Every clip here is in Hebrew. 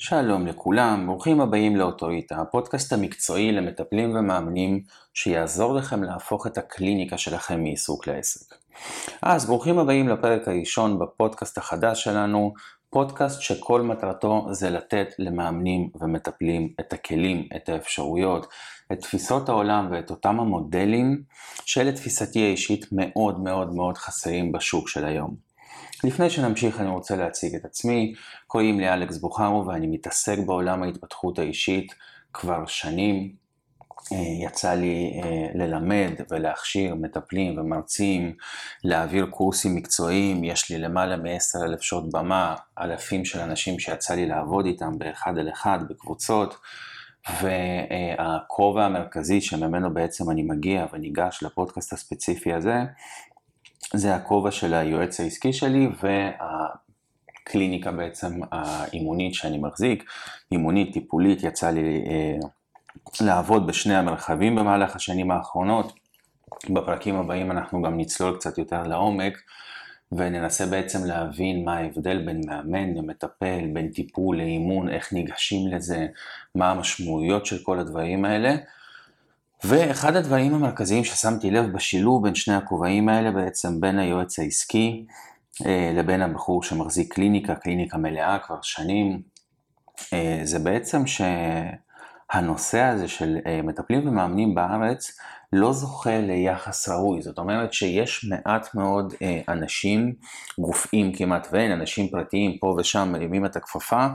שלום לכולם, ברוכים הבאים לאוטוריטה, הפודקאסט המקצועי למטפלים ומאמנים שיעזור לכם להפוך את הקליניקה שלכם מעיסוק לעסק. אז ברוכים הבאים לפרק הראשון בפודקאסט החדש שלנו, פודקאסט שכל מטרתו זה לתת למאמנים ומטפלים את הכלים, את האפשרויות, את תפיסות העולם ואת אותם המודלים שלתפיסתי האישית מאוד מאוד מאוד חסרים בשוק של היום. לפני שנמשיך אני רוצה להציג את עצמי, קוראים לי אלכס בוכרו ואני מתעסק בעולם ההתפתחות האישית כבר שנים. אה, יצא לי אה, ללמד ולהכשיר מטפלים ומרצים, להעביר קורסים מקצועיים, יש לי למעלה מ-10 אלף שעות במה, אלפים של אנשים שיצא לי לעבוד איתם באחד על אחד, בקבוצות, והכובע המרכזי שממנו בעצם אני מגיע וניגש לפודקאסט הספציפי הזה, זה הכובע של היועץ העסקי שלי והקליניקה בעצם האימונית שאני מחזיק, אימונית, טיפולית, יצא לי אה, לעבוד בשני המרחבים במהלך השנים האחרונות. בפרקים הבאים אנחנו גם נצלול קצת יותר לעומק וננסה בעצם להבין מה ההבדל בין מאמן למטפל, בין טיפול לאימון, איך ניגשים לזה, מה המשמעויות של כל הדברים האלה. ואחד הדברים המרכזיים ששמתי לב בשילוב בין שני הכובעים האלה, בעצם בין היועץ העסקי אה, לבין הבחור שמחזיק קליניקה, קליניקה מלאה כבר שנים, אה, זה בעצם שהנושא הזה של אה, מטפלים ומאמנים בארץ לא זוכה ליחס ראוי. זאת אומרת שיש מעט מאוד אנשים, גופים כמעט ואין, אנשים פרטיים פה ושם מרימים את הכפפה,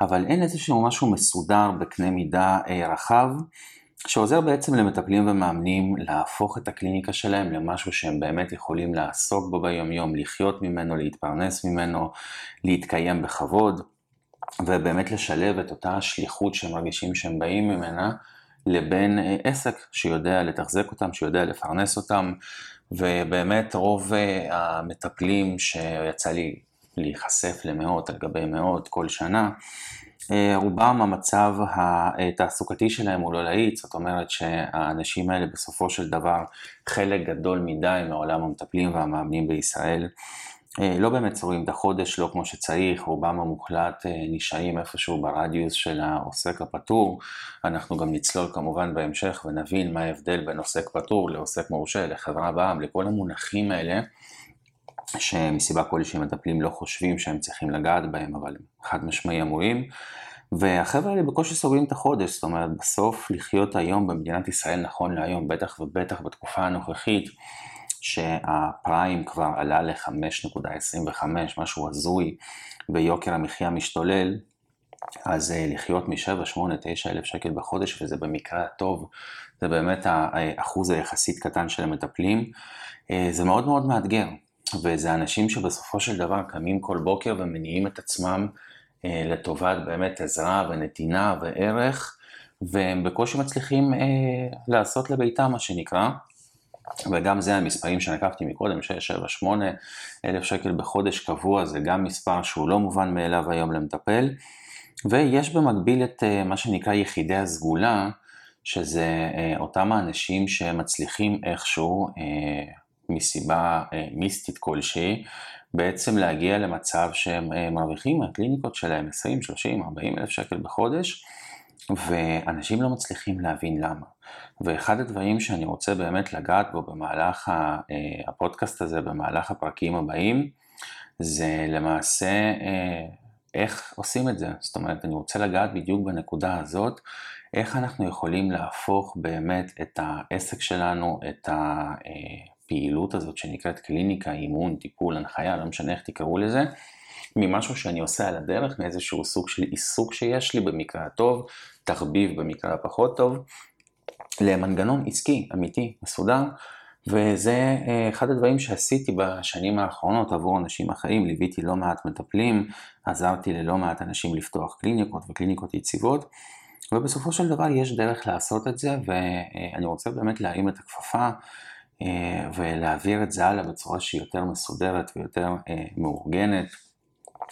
אבל אין איזשהו משהו מסודר בקנה מידה רחב. שעוזר בעצם למטפלים ומאמנים להפוך את הקליניקה שלהם למשהו שהם באמת יכולים לעסוק בו ביומיום, לחיות ממנו, להתפרנס ממנו, להתקיים בכבוד, ובאמת לשלב את אותה השליחות שהם מרגישים שהם באים ממנה, לבין אה, עסק שיודע לתחזק אותם, שיודע לפרנס אותם, ובאמת רוב אה, המטפלים שיצא לי להיחשף למאות על גבי מאות כל שנה, רובם המצב התעסוקתי שלהם הוא לא להיט, זאת אומרת שהאנשים האלה בסופו של דבר חלק גדול מדי מעולם המטפלים והמאמנים בישראל אה, לא באמת צורים את החודש, לא כמו שצריך, רובם המוחלט אה, נשארים איפשהו ברדיוס של העוסק הפטור. אנחנו גם נצלול כמובן בהמשך ונבין מה ההבדל בין עוסק פטור לעוסק מורשה, לחברה בעם, לכל המונחים האלה. שמסיבה כלשהי מטפלים לא חושבים שהם צריכים לגעת בהם, אבל חד משמעי אמורים. והחבר'ה האלה בקושי סוגרים את החודש, זאת אומרת בסוף לחיות היום במדינת ישראל נכון להיום, בטח ובטח בתקופה הנוכחית, שהפריים כבר עלה ל-5.25, משהו הזוי, ויוקר המחיה משתולל, אז אה, לחיות מ-7, 8, 9 אלף שקל בחודש, וזה במקרה הטוב, זה באמת האחוז היחסית קטן של המטפלים, אה, זה מאוד מאוד מאתגר. וזה אנשים שבסופו של דבר קמים כל בוקר ומניעים את עצמם אה, לטובת באמת עזרה ונתינה וערך, והם בקושי מצליחים אה, לעשות לביתם מה שנקרא. וגם זה המספרים שנקבתי מקודם, 6, 7, 8 אלף שקל בחודש קבוע, זה גם מספר שהוא לא מובן מאליו היום למטפל. ויש במקביל את אה, מה שנקרא יחידי הסגולה, שזה אה, אותם האנשים שמצליחים איכשהו אה, מסיבה אה, מיסטית כלשהי, בעצם להגיע למצב שהם אה, מרוויחים מהקליניקות שלהם 20, 30, 40 אלף שקל בחודש, ואנשים לא מצליחים להבין למה. ואחד הדברים שאני רוצה באמת לגעת בו במהלך אה, הפודקאסט הזה, במהלך הפרקים הבאים, זה למעשה איך עושים את זה. זאת אומרת, אני רוצה לגעת בדיוק בנקודה הזאת, איך אנחנו יכולים להפוך באמת את העסק שלנו, את ה... הפעילות הזאת שנקראת קליניקה, אימון, טיפול, הנחיה, לא משנה איך תקראו לזה, ממשהו שאני עושה על הדרך, מאיזשהו סוג של עיסוק שיש לי במקרה הטוב, תחביב במקרה הפחות טוב, למנגנון עסקי, אמיתי, מסודר, וזה אה, אחד הדברים שעשיתי בשנים האחרונות עבור אנשים אחרים, ליוויתי לא מעט מטפלים, עזרתי ללא מעט אנשים לפתוח קליניקות וקליניקות יציבות, ובסופו של דבר יש דרך לעשות את זה, ואני רוצה באמת להרים את הכפפה ולהעביר את זה הלאה בצורה שהיא יותר מסודרת ויותר אה, מאורגנת,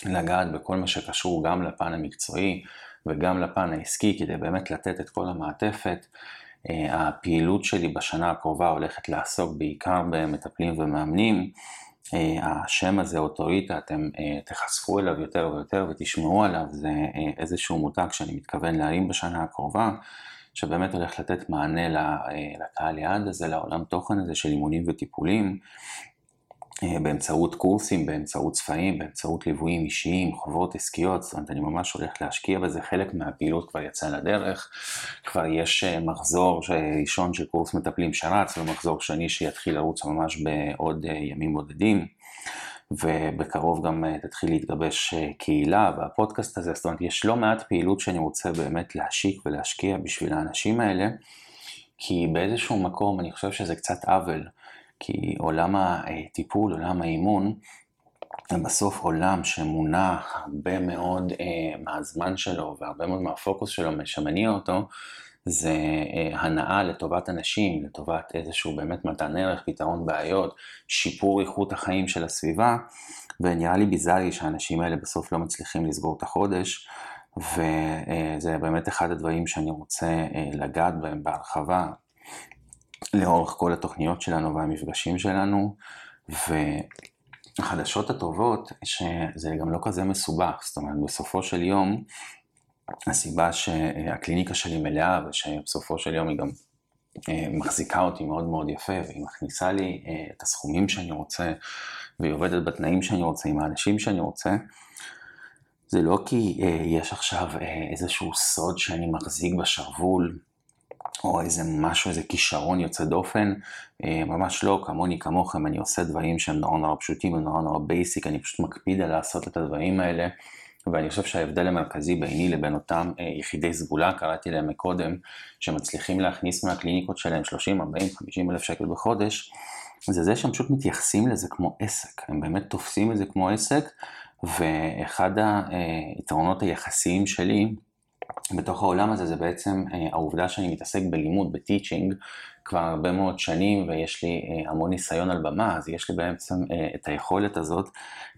לגעת בכל מה שקשור גם לפן המקצועי וגם לפן העסקי כדי באמת לתת את כל המעטפת. אה, הפעילות שלי בשנה הקרובה הולכת לעסוק בעיקר במטפלים ומאמנים, השם הזה, אוטוריטה, אתם תחשפו אליו יותר ויותר ותשמעו עליו, זה איזשהו מותג שאני מתכוון להרים בשנה הקרובה, שבאמת הולך לתת מענה לקהל יעד הזה, לעולם תוכן הזה של אימונים וטיפולים, אה, באמצעות קורסים, באמצעות צבעים, באמצעות ליוויים אישיים, חובות עסקיות, זאת אומרת אני ממש הולך להשקיע בזה, חלק מהפעילות כבר יצא לדרך, כבר יש אה, מחזור ראשון של קורס מטפלים שרץ ומחזור שני שיתחיל לרוץ ממש בעוד אה, ימים בודדים. ובקרוב גם תתחיל להתגבש קהילה והפודקאסט הזה, זאת אומרת יש לא מעט פעילות שאני רוצה באמת להשיק ולהשקיע בשביל האנשים האלה, כי באיזשהו מקום אני חושב שזה קצת עוול. כי עולם הטיפול, עולם האימון, זה בסוף עולם שמונע הרבה מאוד אה, מהזמן שלו והרבה מאוד מהפוקוס שלו, שמניע אותו, זה אה, הנאה לטובת אנשים, לטובת איזשהו באמת מתן ערך, פתרון בעיות, שיפור איכות החיים של הסביבה, ונראה לי ביזארי שהאנשים האלה בסוף לא מצליחים לסגור את החודש, וזה באמת אחד הדברים שאני רוצה אה, לגעת בהם בהרחבה, לאורך כל התוכניות שלנו והמפגשים שלנו, והחדשות הטובות שזה גם לא כזה מסובך, זאת אומרת בסופו של יום הסיבה שהקליניקה שלי מלאה ושבסופו של יום היא גם אה, מחזיקה אותי מאוד מאוד יפה והיא מכניסה לי אה, את הסכומים שאני רוצה והיא עובדת בתנאים שאני רוצה עם האנשים שאני רוצה, זה לא כי אה, יש עכשיו איזשהו סוד שאני מחזיק בשרוול או איזה משהו, איזה כישרון יוצא דופן, ממש לא, כמוני כמוכם, אני עושה דברים שהם נורא נורא פשוטים ונורא נורא basic, אני פשוט מקפיד על לעשות את הדברים האלה, ואני חושב שההבדל המרכזי ביני לבין אותם אה, יחידי סגולה, קראתי להם מקודם, שמצליחים להכניס מהקליניקות שלהם 30, 40, 50 אלף שקל בחודש, זה זה שהם פשוט מתייחסים לזה כמו עסק, הם באמת תופסים את זה כמו עסק, ואחד היתרונות היחסיים שלי, בתוך העולם הזה זה בעצם אה, העובדה שאני מתעסק בלימוד, בטיצ'ינג, כבר הרבה מאוד שנים ויש לי אה, המון ניסיון על במה, אז יש לי בעצם אה, את היכולת הזאת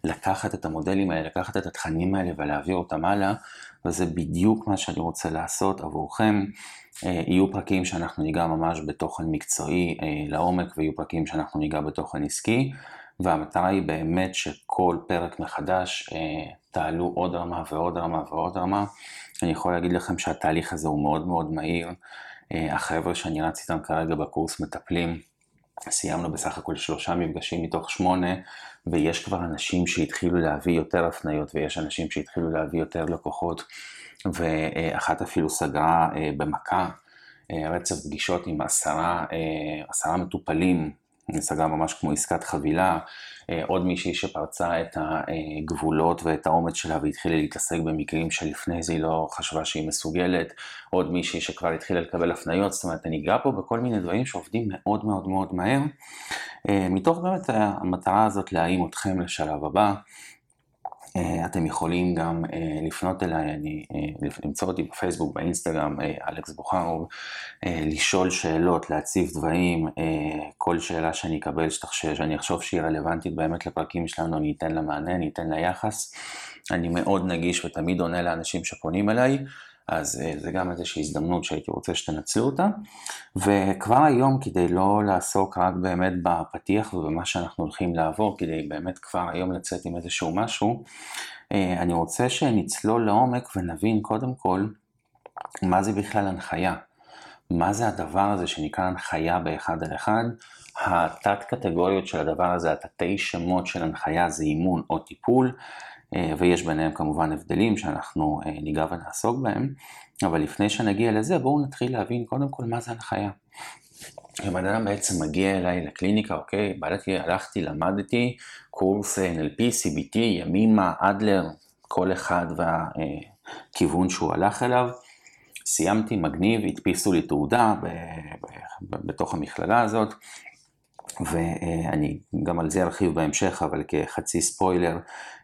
לקחת את המודלים האלה, לקחת את התכנים האלה ולהעביר אותם הלאה, וזה בדיוק מה שאני רוצה לעשות עבורכם. יהיו פרקים שאנחנו ניגע ממש בתוכן מקצועי לעומק ויהיו פרקים שאנחנו ניגע בתוכן עסקי. והמטרה היא באמת שכל פרק מחדש אה, תעלו עוד רמה ועוד רמה ועוד רמה. אני יכול להגיד לכם שהתהליך הזה הוא מאוד מאוד מהיר. אה, החבר'ה שאני רץ איתם כרגע בקורס מטפלים, סיימנו בסך הכל שלושה מפגשים מתוך שמונה, ויש כבר אנשים שהתחילו להביא יותר הפניות, ויש אנשים שהתחילו להביא יותר לקוחות, ואחת אפילו סגרה אה, במכה אה, רצף פגישות עם עשרה, עשרה מטופלים סגרה ממש כמו עסקת חבילה, אה, עוד מישהי שפרצה את הגבולות ואת האומץ שלה והתחילה להתעסק במקרים שלפני זה היא לא חשבה שהיא מסוגלת, עוד מישהי שכבר התחילה לקבל הפניות, זאת אומרת אני אגע פה בכל מיני דברים שעובדים מאוד מאוד מאוד מהר, אה, מתוך באמת המטרה הזאת להעים אתכם לשלב הבא. אה, אתם יכולים גם אה, לפנות אליי, אני, אה, למצוא אותי בפייסבוק, באינסטגרם, אלכס בוכרוב, לשאול שאלות, להציב דברים, כל שאלה שאני אקבל, שאני אחשוב שהיא רלוונטית באמת לפרקים שלנו, אני אתן לה מענה, אני אתן לה יחס. אני מאוד נגיש ותמיד עונה לאנשים שפונים אליי. אז אה, זה גם איזושהי הזדמנות שהייתי רוצה שתנצלו אותה. וכבר היום, כדי לא לעסוק רק באמת בפתיח ובמה שאנחנו הולכים לעבור, כדי באמת כבר היום לצאת עם איזשהו משהו, אה, אני רוצה שנצלול לעומק ונבין קודם כל מה זה בכלל הנחיה. מה זה הדבר הזה שנקרא הנחיה באחד על אחד? התת קטגוריות של הדבר הזה, התתי שמות של הנחיה זה אימון או טיפול, ויש ביניהם כמובן הבדלים שאנחנו אה, ניגע ונעסוק בהם, אבל לפני שנגיע לזה בואו נתחיל להבין קודם כל מה זה הנחיה. כשבן אדם בעצם מגיע אליי לקליניקה, אוקיי, בדקתי, הלכתי, למדתי קורס NLP, CBT, ימימה, אדלר, כל אחד והכיוון שהוא הלך אליו. סיימתי, מגניב, הדפיסו לי תעודה בתוך המכללה הזאת, ואני גם על זה ארחיב בהמשך, אבל כחצי ספוילר,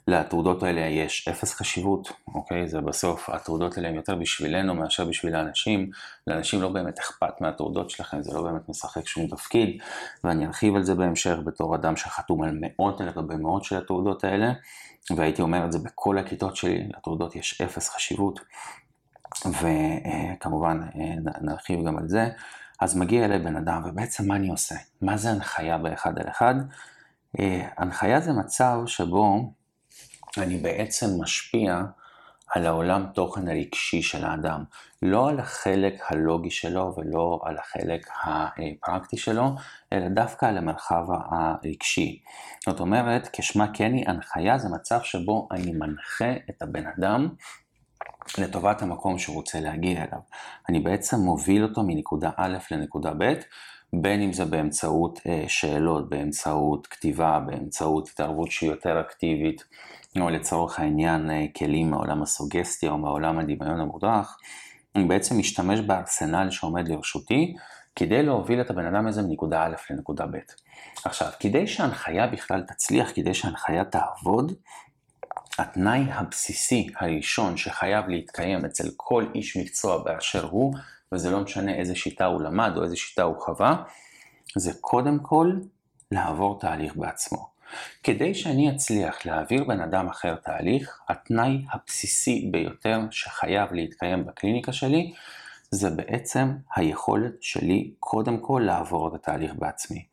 לתעודות האלה יש אפס חשיבות, אוקיי? זה בסוף, התעודות האלה הן יותר בשבילנו מאשר בשביל האנשים. לאנשים לא באמת אכפת מהתעודות שלכם, זה לא באמת משחק שום תפקיד, ואני ארחיב על זה בהמשך בתור אדם שחתום על מאות על גבי מאות של התעודות האלה, והייתי אומר את זה בכל הכיתות שלי, לתעודות יש אפס חשיבות, וכמובן נרחיב גם על זה. אז מגיע אליי בן אדם, ובעצם מה אני עושה? מה זה הנחיה באחד על אחד? אה, הנחיה זה מצב שבו אני בעצם משפיע על העולם תוכן הרגשי של האדם, לא על החלק הלוגי שלו ולא על החלק הפרקטי שלו, אלא דווקא על המרחב הרגשי. זאת אומרת, כשמה כן היא, הנחיה זה מצב שבו אני מנחה את הבן אדם לטובת המקום שהוא רוצה להגיע אליו. אני בעצם מוביל אותו מנקודה א' לנקודה ב', בין אם זה באמצעות אה, שאלות, באמצעות כתיבה, באמצעות התערבות שהיא יותר אקטיבית, או לצורך העניין אה, כלים מעולם הסוגסטיה או מעולם הדמיון המודרך, אני בעצם משתמש בארסנל שעומד לרשותי כדי להוביל את הבן אדם הזה מנקודה א' לנקודה ב'. עכשיו, כדי שההנחיה בכלל תצליח, כדי שההנחיה תעבוד, התנאי הבסיסי הראשון שחייב להתקיים אצל כל איש מקצוע באשר הוא, וזה לא משנה איזה שיטה הוא למד או איזה שיטה הוא חווה, זה קודם כל לעבור תהליך בעצמו. כדי שאני אצליח להעביר בן אדם אחר תהליך, התנאי הבסיסי ביותר שחייב להתקיים בקליניקה שלי, זה בעצם היכולת שלי קודם כל לעבור את התהליך בעצמי.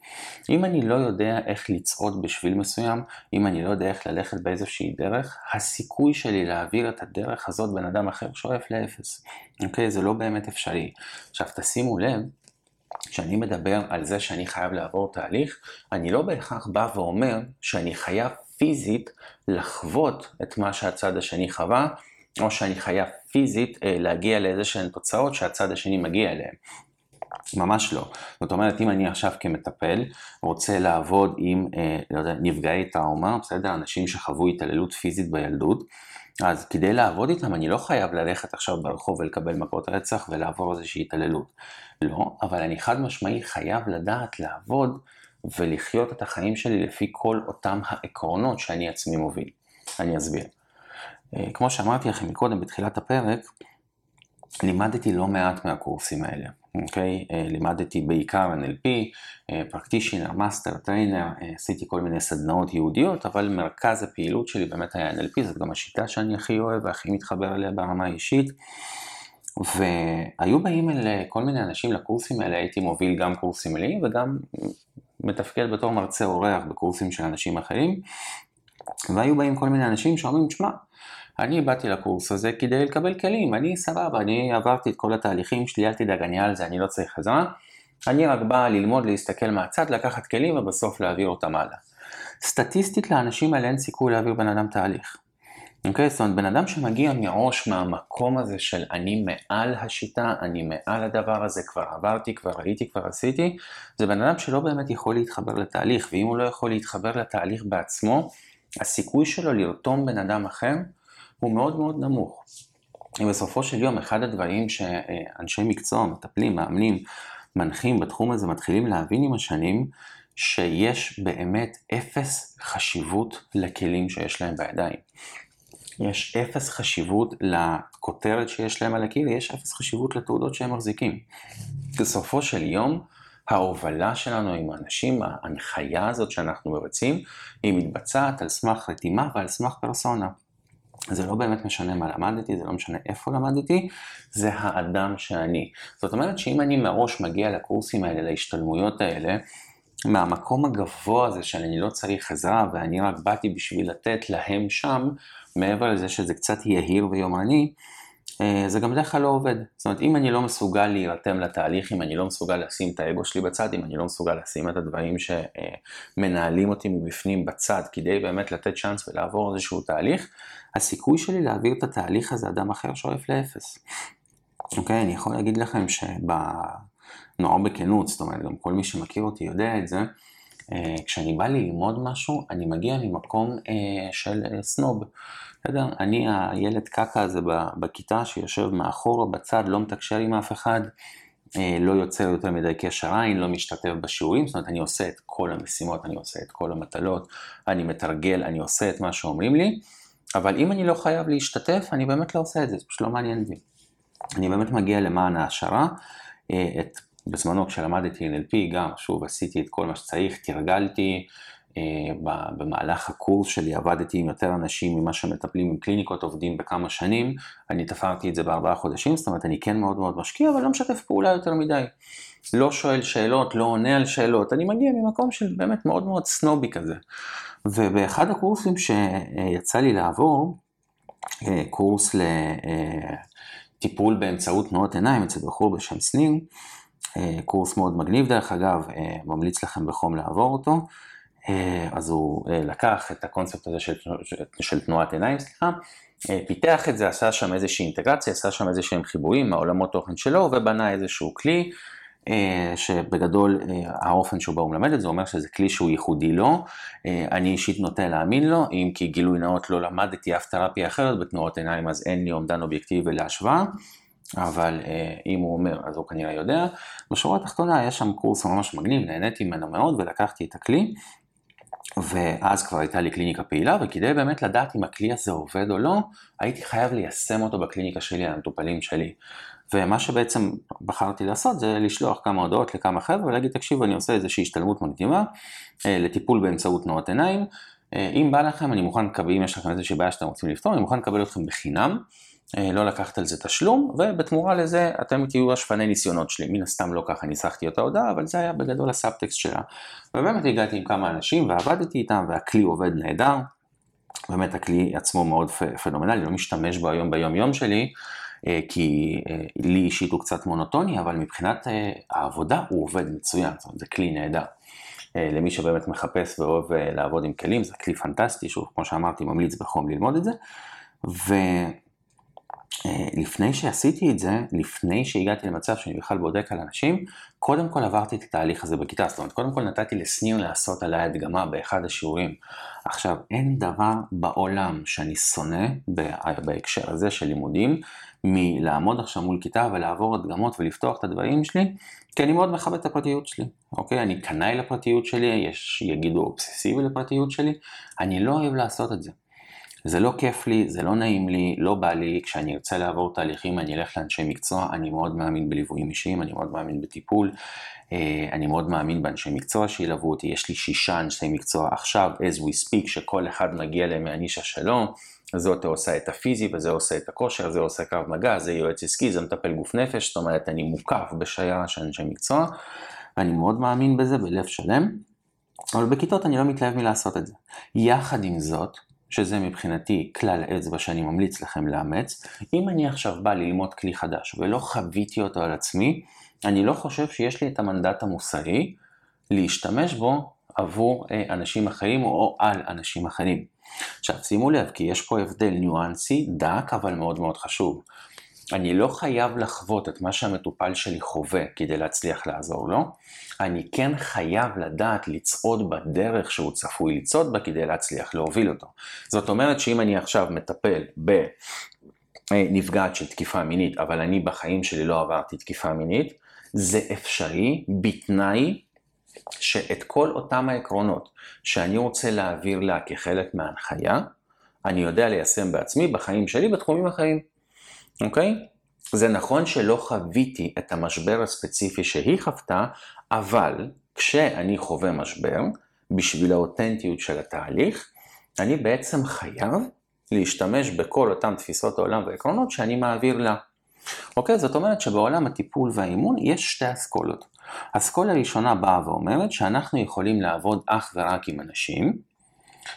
אם אני לא יודע איך לצעוד בשביל מסוים, אם אני לא יודע איך ללכת באיזושהי דרך, הסיכוי שלי להעביר את הדרך הזאת בן אדם אחר שואף לאפס. אוקיי? זה לא באמת אפשרי. עכשיו תשימו לב, כשאני מדבר על זה שאני חייב לעבור תהליך, אני לא בהכרח בא ואומר שאני חייב פיזית לחוות את מה שהצד השני חווה, או שאני חייב פיזית אה, להגיע לאיזה שהן תוצאות שהצד השני מגיע אליהן. ממש לא. זאת אומרת, אם אני עכשיו כמטפל רוצה לעבוד עם אה, לא יודע, נפגעי טראומה, בסדר? אנשים שחוו התעללות פיזית בילדות, אז כדי לעבוד איתם אני לא חייב ללכת עכשיו ברחוב ולקבל מכות רצח ולעבור איזושהי התעללות. לא, אבל אני חד משמעי חייב לדעת לעבוד ולחיות את החיים שלי לפי כל אותם העקרונות שאני עצמי מוביל. אני אסביר. אה, כמו שאמרתי לכם מקודם בתחילת הפרק, לימדתי לא מעט מהקורסים האלה, אוקיי? אה, לימדתי בעיקר NLP, practitioner, master, trainer, עשיתי כל מיני סדנאות ייחודיות, אבל מרכז הפעילות שלי באמת היה NLP, זאת גם השיטה שאני הכי אוהב והכי מתחבר אליה ברמה האישית. והיו באים אליי כל מיני אנשים לקורסים האלה, הייתי מוביל גם קורסים מלאים וגם מתפקד בתור מרצה אורח בקורסים של אנשים אחרים. והיו באים כל מיני אנשים שאומרים, תשמע, אני באתי לקורס הזה כדי לקבל כלים, אני סבבה, אני עברתי את כל התהליכים שלי, אל תדאג, אני על זה, אני לא צריך עזרה. אני רק בא ללמוד, להסתכל מהצד, לקחת כלים ובסוף להעביר אותם הלאה. סטטיסטית לאנשים האלה אין סיכוי להעביר בן אדם תהליך. אוקיי? Okay, זאת אומרת, בן אדם שמגיע מראש מהמקום הזה של אני מעל השיטה, אני מעל הדבר הזה, כבר עברתי, כבר ראיתי, כבר עשיתי, זה בן אדם שלא באמת יכול להתחבר לתהליך, ואם הוא לא יכול להתחבר לתהליך בעצמו, הסיכוי שלו לרתום בן אדם אחר הוא מאוד מאוד נמוך. בסופו של יום, אחד הדברים שאנשי מקצוע, מטפלים, מאמנים, מנחים בתחום הזה מתחילים להבין עם השנים, שיש באמת אפס חשיבות לכלים שיש להם בידיים. יש אפס חשיבות לכותרת שיש להם על הקיר, יש אפס חשיבות לתעודות שהם מחזיקים. בסופו של יום, ההובלה שלנו עם האנשים, ההנחיה הזאת שאנחנו מבצעים, היא מתבצעת על סמך רתימה ועל סמך פרסונה. זה לא באמת משנה מה למדתי, זה לא משנה איפה למדתי, זה האדם שאני. זאת אומרת שאם אני מראש מגיע לקורסים האלה, להשתלמויות האלה, מהמקום הגבוה הזה שאני לא צריך עזרה ואני רק באתי בשביל לתת להם שם, מעבר לזה שזה קצת יהיר ויומרני, אה, זה גם בדרך כלל לא עובד. זאת אומרת, אם אני לא מסוגל להירתם לתהליך, אם אני לא מסוגל לשים את האגו שלי בצד, אם אני לא מסוגל לשים את הדברים שמנהלים אותי מבפנים בצד, כדי באמת לתת צ'אנס ולעבור איזשהו תהליך, הסיכוי שלי להעביר את התהליך הזה אדם אחר שואף לאפס. אוקיי, אני יכול להגיד לכם שנורא בכנות, זאת אומרת, גם כל מי שמכיר אותי יודע את זה, אה, כשאני בא ללמוד משהו, אני מגיע ממקום אה, של סנוב. בסדר? אני הילד קקה הזה בכיתה שיושב מאחורה בצד, לא מתקשר עם אף אחד, אה, לא יוצר יותר מדי קשר עין, לא משתתף בשיעורים, זאת אומרת אני עושה את כל המשימות, אני עושה את כל המטלות, אני מתרגל, אני עושה את מה שאומרים לי, אבל אם אני לא חייב להשתתף, אני באמת לא עושה את זה, זה פשוט לא מעניין אותי. אני באמת מגיע למען ההשערה, אה, את, בזמנו כשלמדתי NLP גם, שוב עשיתי את כל מה שצריך, תרגלתי, במהלך הקורס שלי עבדתי עם יותר אנשים ממה שמטפלים עם קליניקות עובדים בכמה שנים, אני תפרתי את זה בארבעה חודשים, זאת אומרת אני כן מאוד מאוד משקיע, אבל לא משתף פעולה יותר מדי. לא שואל שאלות, לא עונה על שאלות, אני מגיע ממקום של באמת מאוד מאוד סנובי כזה. ובאחד הקורסים שיצא לי לעבור, אה, קורס לטיפול באמצעות תנועות עיניים אצל בחור בשם סניר, אה, קורס מאוד מגניב דרך אגב, אה, ממליץ לכם בחום לעבור אותו. אז הוא לקח את הקונספט הזה של, של תנועת עיניים, סליחה, פיתח את זה, עשה שם איזושהי אינטגרציה, עשה שם איזשהם חיבורים מהעולמות תוכן שלו, ובנה איזשהו כלי אה, שבגדול אה, האופן שבו הוא מלמד את זה אומר שזה כלי שהוא ייחודי לו. אה, אני אישית נוטה להאמין לו, אם כי גילוי נאות לא למדתי אף תרפיה אחרת בתנועות עיניים אז אין לי אומדן אובייקטיבי להשוואה. אבל אם הוא אומר אז הוא כנראה יודע. בשורה התחתונה יש שם קורס ממש מגניב, נהניתי ממנו מאוד ולקחתי את הכלי. ואז כבר הייתה לי קליניקה פעילה, וכדי באמת לדעת אם הכלי הזה עובד או לא, הייתי חייב ליישם אותו בקליניקה שלי המטופלים שלי. ומה שבעצם בחרתי לעשות זה לשלוח כמה הודעות לכמה חבר'ה ולהגיד תקשיבו אני עושה איזושהי השתלמות מקדימה אה, לטיפול באמצעות תנועות עיניים. אה, אם בא לכם אני מוכן לקבל, אם יש לכם איזושהי בעיה שאתם רוצים לפתור, אני מוכן לקבל אתכם בחינם, לא לקחת על זה תשלום, ובתמורה לזה אתם תהיו השפני ניסיונות שלי. מן הסתם לא ככה ניסחתי את ההודעה, אבל זה היה בגדול הסאבטקסט שלה. ובאמת הגעתי עם כמה אנשים ועבדתי איתם והכלי עובד נהדר. באמת הכלי עצמו מאוד פנומנלי, לא משתמש בו היום ביום יום שלי, אה, כי אה, לי אישית הוא קצת מונוטוני, אבל מבחינת אה, העבודה הוא עובד מצוין, זאת אומרת זה כלי נהדר. למי שבאמת מחפש ואוהב לעבוד עם כלים, זה כלי פנטסטי, שוב, כמו שאמרתי, ממליץ בחום ללמוד את זה. ולפני שעשיתי את זה, לפני שהגעתי למצב שאני בכלל בודק על אנשים, קודם כל עברתי את התהליך הזה בכיתה, זאת אומרת, קודם כל נתתי לסניר לעשות עליי הדגמה באחד השיעורים. עכשיו, אין דבר בעולם שאני שונא בהקשר הזה של לימודים, מלעמוד עכשיו מול כיתה ולעבור הדגמות ולפתוח את הדברים שלי, כי אני מאוד מכבד את הפרטיות שלי, אוקיי? אני קנאי לפרטיות שלי, יש יגידו אובססיבי לפרטיות שלי, אני לא אוהב לעשות את זה. זה לא כיף לי, זה לא נעים לי, לא בא לי, כשאני ארצה לעבור תהליכים אני אלך לאנשי מקצוע, אני מאוד מאמין בליוויים אישיים, אני מאוד מאמין בטיפול, אה, אני מאוד מאמין באנשי מקצוע שילוו אותי, יש לי שישה אנשי מקצוע עכשיו, as we speak, שכל אחד מגיע להם מהנישה שלו, זאת עושה את הפיזי וזה עושה את הכושר, זה עושה קו מגע, זה יועץ עסקי, זה מטפל גוף נפש, זאת אומרת אני מוקף בשיירה של אנשי מקצוע, ואני מאוד מאמין בזה בלב שלם, אבל בכיתות אני לא מתלהב מלעשות את זה. יחד עם זאת, שזה מבחינתי כלל אצבע שאני ממליץ לכם לאמץ, אם אני עכשיו בא ללמוד כלי חדש ולא חוויתי אותו על עצמי, אני לא חושב שיש לי את המנדט המוסרי להשתמש בו עבור אה, אנשים אחרים או על אנשים אחרים. עכשיו שימו לב, כי יש פה הבדל ניואנסי, דק, אבל מאוד מאוד חשוב. אני לא חייב לחוות את מה שהמטופל שלי חווה כדי להצליח לעזור לו, אני כן חייב לדעת לצעוד בדרך שהוא צפוי לצעוד בה כדי להצליח להוביל אותו. זאת אומרת שאם אני עכשיו מטפל בנפגעת של תקיפה מינית, אבל אני בחיים שלי לא עברתי תקיפה מינית, זה אפשרי בתנאי שאת כל אותם העקרונות שאני רוצה להעביר לה כחלק מההנחיה, אני יודע ליישם בעצמי בחיים שלי בתחומים אחרים, אוקיי? זה נכון שלא חוויתי את המשבר הספציפי שהיא חוותה, אבל כשאני חווה משבר, בשביל האותנטיות של התהליך, אני בעצם חייב להשתמש בכל אותן תפיסות העולם והעקרונות שאני מעביר לה. אוקיי? זאת אומרת שבעולם הטיפול והאימון יש שתי אסכולות. אסכולה הראשונה באה ואומרת שאנחנו יכולים לעבוד אך ורק עם אנשים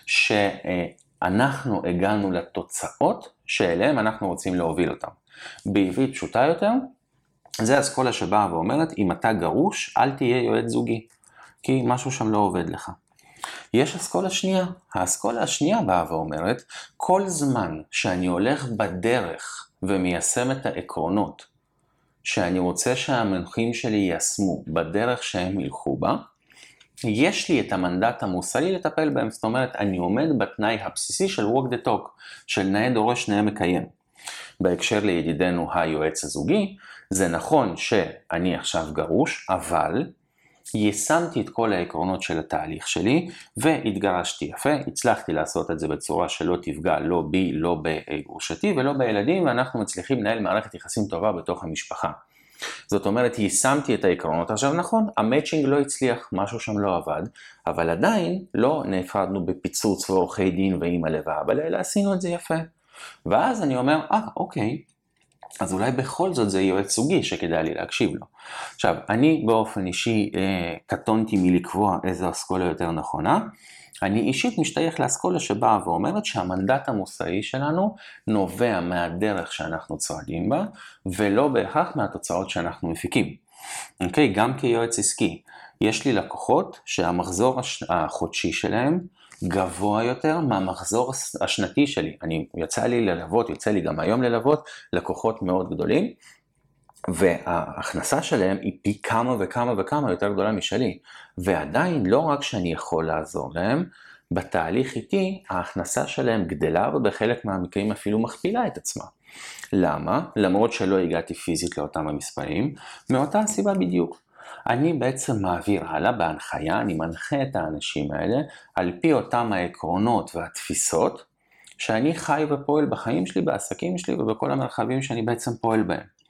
שאנחנו הגענו לתוצאות שאליהם אנחנו רוצים להוביל אותם. בעברית פשוטה יותר, זה אסכולה שבאה ואומרת, אם אתה גרוש, אל תהיה יועץ זוגי, כי משהו שם לא עובד לך. יש אסכולה שנייה. האסכולה השנייה באה ואומרת, כל זמן שאני הולך בדרך ומיישם את העקרונות שאני רוצה שהמנחים שלי יישמו בדרך שהם ילכו בה, יש לי את המנדט המוסרי לטפל בהם, זאת אומרת, אני עומד בתנאי הבסיסי של walk the talk, של נאה דורש נאה מקיים. בהקשר לידידנו היועץ הזוגי, זה נכון שאני עכשיו גרוש, אבל יישמתי את כל העקרונות של התהליך שלי והתגרשתי יפה, הצלחתי לעשות את זה בצורה שלא תפגע לא בי, לא בגרושתי ולא בילדים, ואנחנו מצליחים לנהל מערכת יחסים טובה בתוך המשפחה. זאת אומרת, יישמתי את העקרונות. עכשיו נכון, המצ'ינג לא הצליח, משהו שם לא עבד, אבל עדיין לא נפרדנו בפיצוץ ועורכי דין ואימא לב ואבא, אלא עשינו את זה יפה. ואז אני אומר, אה, אוקיי, אז אולי בכל זאת זה יועץ זוגי שכדאי לי להקשיב לו. עכשיו, אני באופן אישי אה, קטונתי מלקבוע איזו אסכולה יותר נכונה. אני אישית משתייך לאסכולה שבאה ואומרת שהמנדט המוסרי שלנו נובע מהדרך שאנחנו צועדים בה, ולא בהכרח מהתוצאות שאנחנו מפיקים. אוקיי? גם כיועץ עסקי, יש לי לקוחות שהמחזור החודשי שלהם גבוה יותר מהמחזור השנתי שלי. אני, יצא לי ללוות, יוצא לי גם היום ללוות לקוחות מאוד גדולים, וההכנסה שלהם היא פי כמה וכמה וכמה יותר גדולה משלי. ועדיין לא רק שאני יכול לעזור להם, בתהליך איתי ההכנסה שלהם גדלה ובחלק מהמקרים אפילו מכפילה את עצמה. למה? למרות שלא הגעתי פיזית לאותם המספרים, מאותה הסיבה בדיוק. אני בעצם מעביר הלאה בהנחיה, אני מנחה את האנשים האלה על פי אותם העקרונות והתפיסות שאני חי ופועל בחיים שלי, בעסקים שלי ובכל המרחבים שאני בעצם פועל בהם.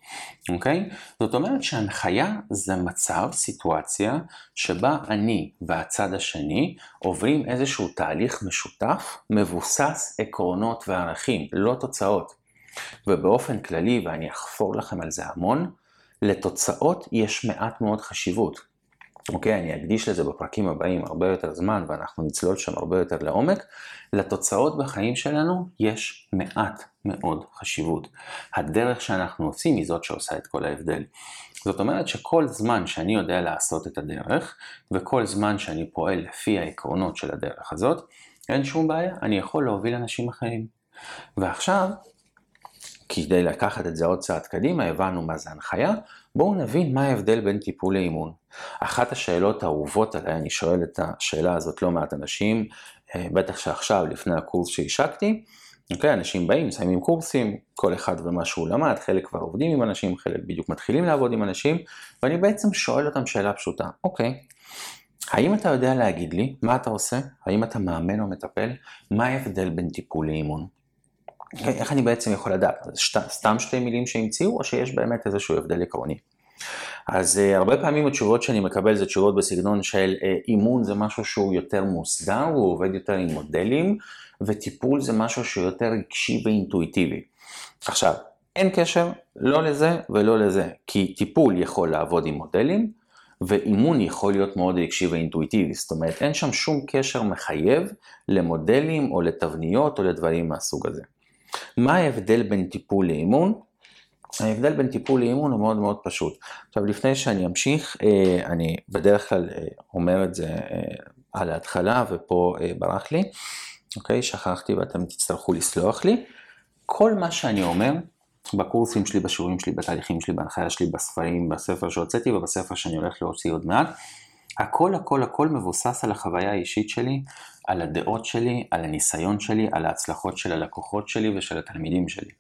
אוקיי? Okay? זאת אומרת שהנחיה זה מצב, סיטואציה, שבה אני והצד השני עוברים איזשהו תהליך משותף, מבוסס עקרונות וערכים, לא תוצאות. ובאופן כללי, ואני אחפור לכם על זה המון, לתוצאות יש מעט מאוד חשיבות. אוקיי, אני אקדיש לזה בפרקים הבאים הרבה יותר זמן ואנחנו נצלול שם הרבה יותר לעומק. לתוצאות בחיים שלנו יש מעט מאוד חשיבות. הדרך שאנחנו עושים היא זאת שעושה את כל ההבדל. זאת אומרת שכל זמן שאני יודע לעשות את הדרך, וכל זמן שאני פועל לפי העקרונות של הדרך הזאת, אין שום בעיה, אני יכול להוביל אנשים אחרים. ועכשיו, כדי לקחת את זה עוד צעד קדימה, הבנו מה זה הנחיה, בואו נבין מה ההבדל בין טיפול לאימון. אחת השאלות האהובות עליי, אני שואל את השאלה הזאת לא מעט אנשים, אה, בטח שעכשיו, לפני הקורס שהשקתי, אוקיי, אנשים באים, מסיימים קורסים, כל אחד ומה שהוא למד, חלק כבר עובדים עם אנשים, חלק בדיוק מתחילים לעבוד עם אנשים, ואני בעצם שואל אותם שאלה פשוטה, אוקיי, האם אתה יודע להגיד לי מה אתה עושה? האם אתה מאמן או מטפל? מה ההבדל בין טיפול לאימון? אוקיי, איך אני בעצם יכול לדעת? שת, סתם שתי מילים שהמציאו, או שיש באמת איזשהו הבדל עקרוני? אז uh, הרבה פעמים התשובות שאני מקבל זה תשובות בסגנון של uh, אימון זה משהו שהוא יותר מוסדר, הוא עובד יותר עם מודלים, וטיפול זה משהו שהוא יותר רגשי ואינטואיטיבי. עכשיו, אין קשר לא לזה ולא לזה, כי טיפול יכול לעבוד עם מודלים, ואימון יכול להיות מאוד רגשי ואינטואיטיבי, זאת אומרת אין שם שום קשר מחייב למודלים או לתבניות או לדברים מהסוג הזה. מה ההבדל בין טיפול לאימון? ההבדל בין טיפול לאימון הוא מאוד מאוד פשוט. עכשיו לפני שאני אמשיך, אה, אני בדרך כלל אה, אומר את זה אה, על ההתחלה ופה ברח לי, אוקיי? שכחתי ואתם תצטרכו לסלוח לי. כל מה שאני אומר בקורסים שלי, בשיעורים שלי, בתהליכים שלי, בהנחיה שלי, בספרים, בספר שהוצאתי ובספר שאני הולך להוציא עוד מעט, הכל הכל הכל מבוסס על החוויה האישית שלי, על הדעות שלי, על הניסיון שלי, על ההצלחות של הלקוחות שלי ושל התלמידים שלי.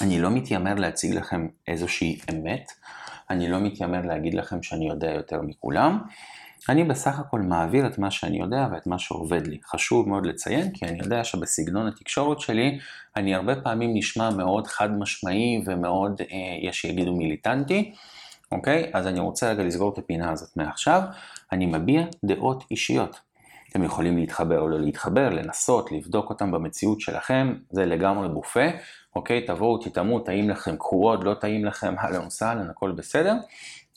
אני לא מתיימר להציג לכם איזושהי אמת, אני לא מתיימר להגיד לכם שאני יודע יותר מכולם, אני בסך הכל מעביר את מה שאני יודע ואת מה שעובד לי. חשוב מאוד לציין, כי אני יודע שבסגנון התקשורת שלי, אני הרבה פעמים נשמע מאוד חד משמעי ומאוד, אה, יש שיגידו מיליטנטי, אוקיי? אז אני רוצה רגע לסגור את הפינה הזאת מעכשיו. אני מביע דעות אישיות. אתם יכולים להתחבר או לא להתחבר, לנסות, לבדוק אותם במציאות שלכם, זה לגמרי בופה, אוקיי? תבואו, תטעמו, טעים לכם, קחו עוד, לא טעים לכם, אהלן וסהלן, הכל בסדר.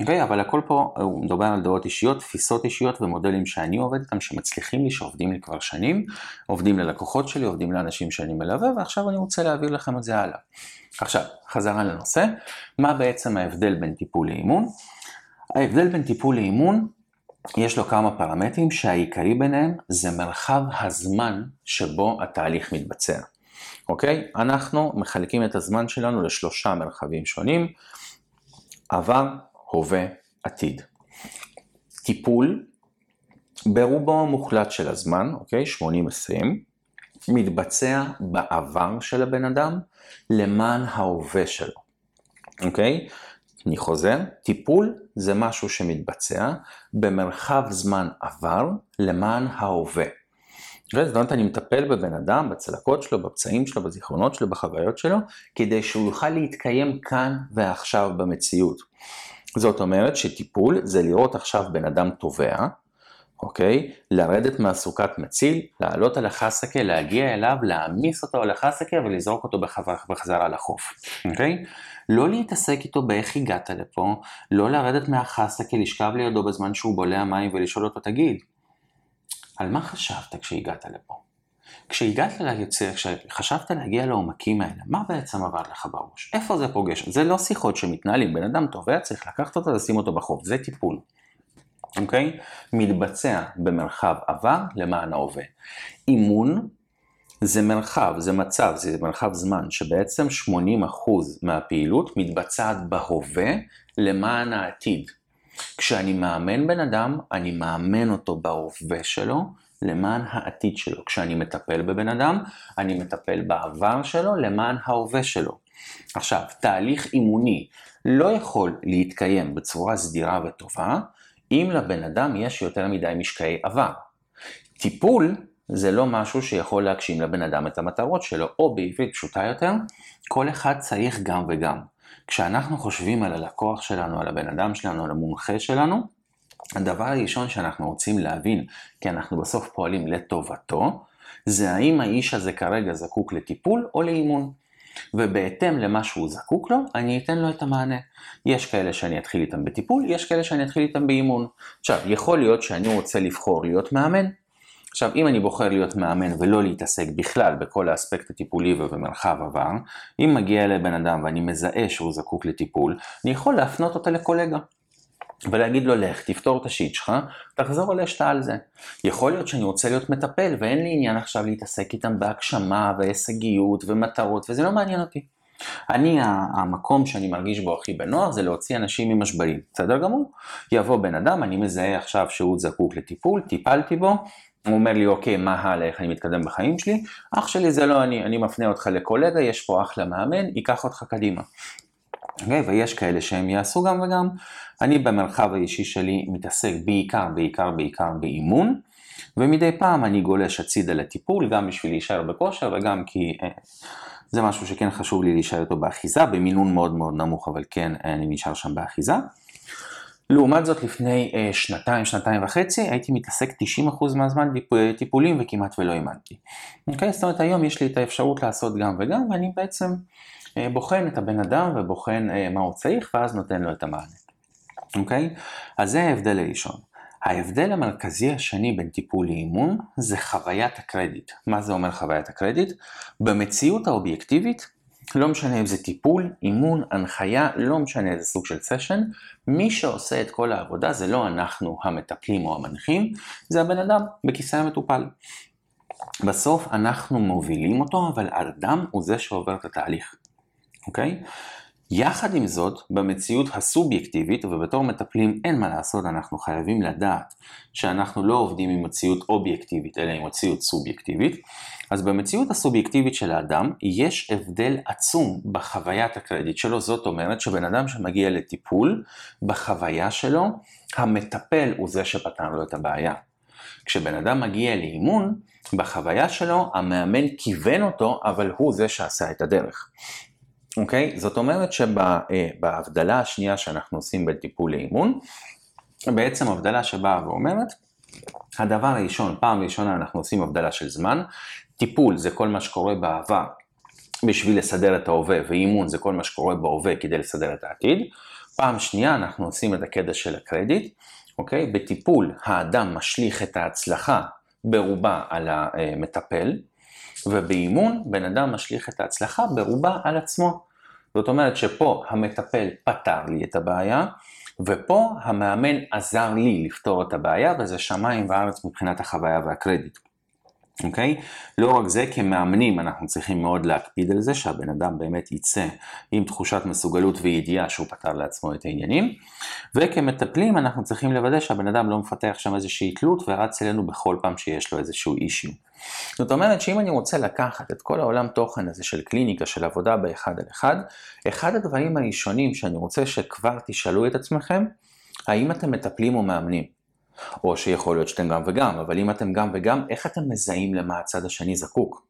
אוקיי, אבל הכל פה, הוא מדבר על דעות אישיות, תפיסות אישיות ומודלים שאני עובד איתם, שמצליחים לי, שעובדים לי כבר שנים, עובדים ללקוחות שלי, עובדים לאנשים שאני מלווה, ועכשיו אני רוצה להעביר לכם את זה הלאה. עכשיו, חזרה לנושא, מה בעצם ההבדל בין טיפול לאימון? ההבדל בין טיפול לאימון, יש לו כמה פרמטרים שהעיקרי ביניהם זה מרחב הזמן שבו התהליך מתבצע. אוקיי? אנחנו מחלקים את הזמן שלנו לשלושה מרחבים שונים, עבר, הווה, עתיד. טיפול, ברובו המוחלט של הזמן, אוקיי? 80-20, מתבצע בעבר של הבן אדם למען ההווה שלו, אוקיי? אני חוזר, טיפול זה משהו שמתבצע במרחב זמן עבר למען ההווה. זאת אומרת, אני מטפל בבן אדם, בצלקות שלו, בפצעים שלו, בזיכרונות שלו, בחוויות שלו, כדי שהוא יוכל להתקיים כאן ועכשיו במציאות. זאת אומרת שטיפול זה לראות עכשיו בן אדם טובע, אוקיי? לרדת מהסוכת מציל, לעלות על החסקה, להגיע אליו, להעמיס אותו על החסקה ולזרוק אותו בחזרה לחוף, אוקיי? לא להתעסק איתו באיך הגעת לפה, לא לרדת מהחסקה, לשכב לידו בזמן שהוא בולע מים ולשאול אותו, תגיד, על מה חשבת כשהגעת לפה? כשהגעת ליוצר, כשחשבת להגיע לעומקים האלה, מה בעצם עבד לך בראש? איפה זה פוגש? זה לא שיחות שמתנהלים, בן אדם טובע, צריך לקחת אותו, לשים אותו בחוף, זה טיפול. אוקיי? מתבצע במרחב עבר למען ההווה. אימון זה מרחב, זה מצב, זה מרחב זמן, שבעצם 80% מהפעילות מתבצעת בהווה למען העתיד. כשאני מאמן בן אדם, אני מאמן אותו בהווה שלו למען העתיד שלו. כשאני מטפל בבן אדם, אני מטפל בעבר שלו למען ההווה שלו. עכשיו, תהליך אימוני לא יכול להתקיים בצורה סדירה וטובה אם לבן אדם יש יותר מדי משקעי עבר. טיפול זה לא משהו שיכול להגשים לבן אדם את המטרות שלו, או בעברית פשוטה יותר, כל אחד צריך גם וגם. כשאנחנו חושבים על הלקוח שלנו, על הבן אדם שלנו, על המומחה שלנו, הדבר הראשון שאנחנו רוצים להבין, כי אנחנו בסוף פועלים לטובתו, זה האם האיש הזה כרגע זקוק לטיפול או לאימון. ובהתאם למה שהוא זקוק לו, אני אתן לו את המענה. יש כאלה שאני אתחיל איתם בטיפול, יש כאלה שאני אתחיל איתם באימון. עכשיו, יכול להיות שאני רוצה לבחור להיות מאמן. עכשיו, אם אני בוחר להיות מאמן ולא להתעסק בכלל בכל האספקט הטיפולי ובמרחב עבר, אם מגיע אליי בן אדם ואני מזהה שהוא זקוק לטיפול, אני יכול להפנות אותה לקולגה. ולהגיד לו לך, תפתור את השיט שלך, תחזור אלי שאתה על זה. יכול להיות שאני רוצה להיות מטפל ואין לי עניין עכשיו להתעסק איתם בהגשמה והישגיות ומטרות וזה לא מעניין אותי. אני, המקום שאני מרגיש בו הכי בנוח זה להוציא אנשים ממשברים, בסדר גמור? יבוא בן אדם, אני מזהה עכשיו שהוא זקוק לטיפול, טיפלתי בו, הוא אומר לי, אוקיי, מה הלאה, איך אני מתקדם בחיים שלי? אח שלי זה לא אני, אני מפנה אותך לקולגה, יש פה אחלה מאמן, ייקח אותך קדימה. Okay, אוקיי? ויש כאלה שהם יעשו גם וגם. אני במרחב האישי שלי מתעסק בעיקר, בעיקר, בעיקר באימון, ומדי פעם אני גולש הצידה לטיפול, גם בשביל להישאר בכושר וגם כי אה, זה משהו שכן חשוב לי להישאר איתו באחיזה, במינון מאוד מאוד נמוך, אבל כן אה, אני נשאר שם באחיזה. לעומת זאת לפני אה, שנתיים, שנתיים וחצי, הייתי מתעסק 90% מהזמן בטיפולים וכמעט ולא אימנתי. אוקיי? Okay, זאת אומרת היום יש לי את האפשרות לעשות גם וגם, ואני בעצם אה, בוחן את הבן אדם ובוחן אה, מה הוא צריך, ואז נותן לו את המענה. אוקיי? אז זה ההבדל הראשון. ההבדל המרכזי השני בין טיפול לאימון זה חוויית הקרדיט. מה זה אומר חוויית הקרדיט? במציאות האובייקטיבית, לא משנה אם זה טיפול, אימון, הנחיה, לא משנה איזה סוג של סשן, מי שעושה את כל העבודה זה לא אנחנו המטפלים או המנחים, זה הבן אדם בכיסא המטופל. בסוף אנחנו מובילים אותו, אבל האדם הוא זה שעובר את התהליך, אוקיי? יחד עם זאת, במציאות הסובייקטיבית, ובתור מטפלים אין מה לעשות, אנחנו חייבים לדעת שאנחנו לא עובדים עם מציאות אובייקטיבית, אלא עם מציאות סובייקטיבית, אז במציאות הסובייקטיבית של האדם, יש הבדל עצום בחוויית הקרדיט שלו, זאת אומרת שבן אדם שמגיע לטיפול, בחוויה שלו, המטפל הוא זה שפתר לו את הבעיה. כשבן אדם מגיע לאימון, בחוויה שלו, המאמן כיוון אותו, אבל הוא זה שעשה את הדרך. אוקיי? זאת אומרת שבהבדלה השנייה שאנחנו עושים בין טיפול לאימון, בעצם הבדלה שבאה ואומרת, הדבר הראשון, פעם ראשונה אנחנו עושים הבדלה של זמן, טיפול זה כל מה שקורה בעבר בשביל לסדר את ההווה, ואימון זה כל מה שקורה בהווה כדי לסדר את העתיד. פעם שנייה אנחנו עושים את הקדע של הקרדיט, אוקיי? בטיפול האדם משליך את ההצלחה ברובה על המטפל, ובאימון בן אדם משליך את ההצלחה ברובה על עצמו. זאת אומרת שפה המטפל פתר לי את הבעיה, ופה המאמן עזר לי לפתור את הבעיה, וזה שמיים וארץ מבחינת החוויה והקרדיט. אוקיי? Okay? לא רק זה, כמאמנים אנחנו צריכים מאוד להקפיד על זה שהבן אדם באמת יצא עם תחושת מסוגלות וידיעה שהוא פתר לעצמו את העניינים, וכמטפלים אנחנו צריכים לוודא שהבן אדם לא מפתח שם איזושהי תלות ורץ אלינו בכל פעם שיש לו איזשהו אישיו. זאת אומרת שאם אני רוצה לקחת את כל העולם תוכן הזה של קליניקה, של עבודה באחד על אחד, אחד הדברים הראשונים שאני רוצה שכבר תשאלו את עצמכם, האם אתם מטפלים או מאמנים? או שיכול להיות שאתם גם וגם, אבל אם אתם גם וגם, איך אתם מזהים למה הצד השני זקוק?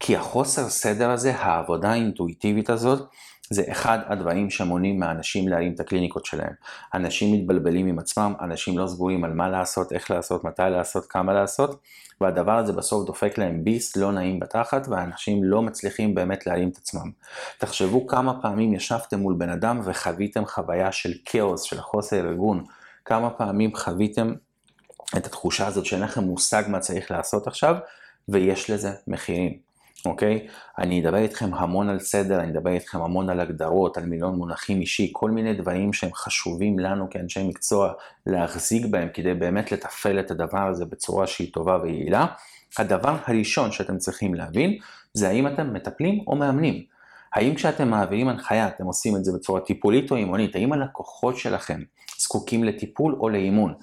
כי החוסר סדר הזה, העבודה האינטואיטיבית הזאת, זה אחד הדברים שמונעים מאנשים להרים את הקליניקות שלהם. אנשים מתבלבלים עם עצמם, אנשים לא סגורים על מה לעשות, איך לעשות, מתי לעשות, כמה לעשות, והדבר הזה בסוף דופק להם ביס לא נעים בתחת, ואנשים לא מצליחים באמת להרים את עצמם. תחשבו כמה פעמים ישבתם מול בן אדם וחוויתם חוויה של כאוס, של חוסר ארגון, כמה פעמים חוויתם את התחושה הזאת שאין לכם מושג מה צריך לעשות עכשיו, ויש לזה מחירים. אוקיי? אני אדבר איתכם המון על סדר, אני אדבר איתכם המון על הגדרות, על מיליון מונחים אישי, כל מיני דברים שהם חשובים לנו כאנשי מקצוע להחזיק בהם כדי באמת לתפעל את הדבר הזה בצורה שהיא טובה ויעילה. הדבר הראשון שאתם צריכים להבין זה האם אתם מטפלים או מאמנים. האם כשאתם מעבירים הנחיה אתם עושים את זה בצורה טיפולית או אימונית? האם הלקוחות שלכם זקוקים לטיפול או לאימון?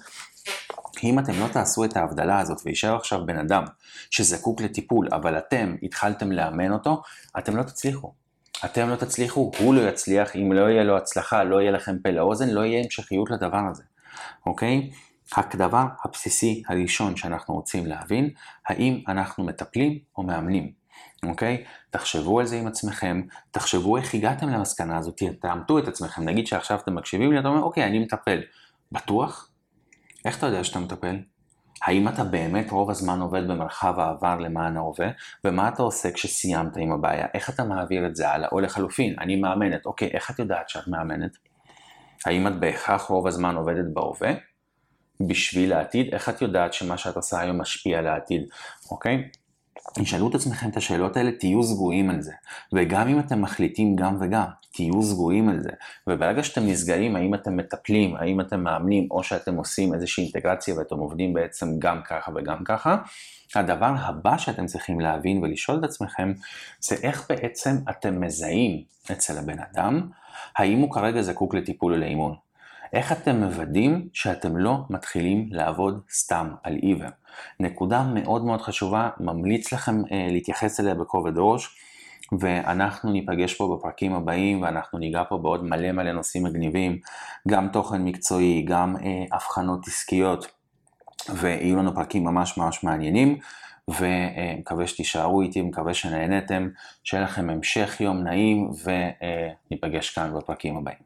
אם אתם לא תעשו את ההבדלה הזאת ויישאר עכשיו בן אדם שזקוק לטיפול, אבל אתם התחלתם לאמן אותו, אתם לא תצליחו. אתם לא תצליחו, הוא לא יצליח, אם לא יהיה לו הצלחה, לא יהיה לכם פה לאוזן, לא יהיה המשכיות לדבר הזה, אוקיי? הדבר הבסיסי הראשון שאנחנו רוצים להבין, האם אנחנו מטפלים או מאמנים, אוקיי? תחשבו על זה עם עצמכם, תחשבו איך הגעתם למסקנה הזאת, תאמתו את עצמכם, נגיד שעכשיו אתם מקשיבים לי, אתה אומר, אוקיי, אני מטפל. בטוח? איך אתה יודע שאתה מטפל? האם אתה באמת רוב הזמן עובד במרחב העבר למען ההווה? ומה אתה עושה כשסיימת עם הבעיה? איך אתה מעביר את זה הלאה? או לחלופין, אני מאמנת. אוקיי, איך את יודעת שאת מאמנת? האם את בהכרח רוב הזמן עובדת בהווה? בשביל העתיד? איך את יודעת שמה שאת עושה היום משפיע על העתיד? אוקיי? תשאלו את עצמכם את השאלות האלה, תהיו סגורים על זה. וגם אם אתם מחליטים גם וגם, תהיו סגורים על זה. וברגע שאתם נסגרים, האם אתם מטפלים, האם אתם מאמנים, או שאתם עושים איזושהי אינטגרציה ואתם עובדים בעצם גם ככה וגם ככה, הדבר הבא שאתם צריכים להבין ולשאול את עצמכם, זה איך בעצם אתם מזהים אצל הבן אדם, האם הוא כרגע זקוק לטיפול או לאימון. איך אתם מוודאים שאתם לא מתחילים לעבוד סתם על עיוור? נקודה מאוד מאוד חשובה, ממליץ לכם אה, להתייחס אליה בכובד ראש, ואנחנו ניפגש פה בפרקים הבאים, ואנחנו ניגע פה בעוד מלא מלא נושאים מגניבים, גם תוכן מקצועי, גם אה, הבחנות עסקיות, ויהיו לנו פרקים ממש ממש מעניינים. ומקווה שתישארו איתי, מקווה שנהנתם, שיהיה לכם המשך יום נעים וניפגש כאן בפרקים הבאים.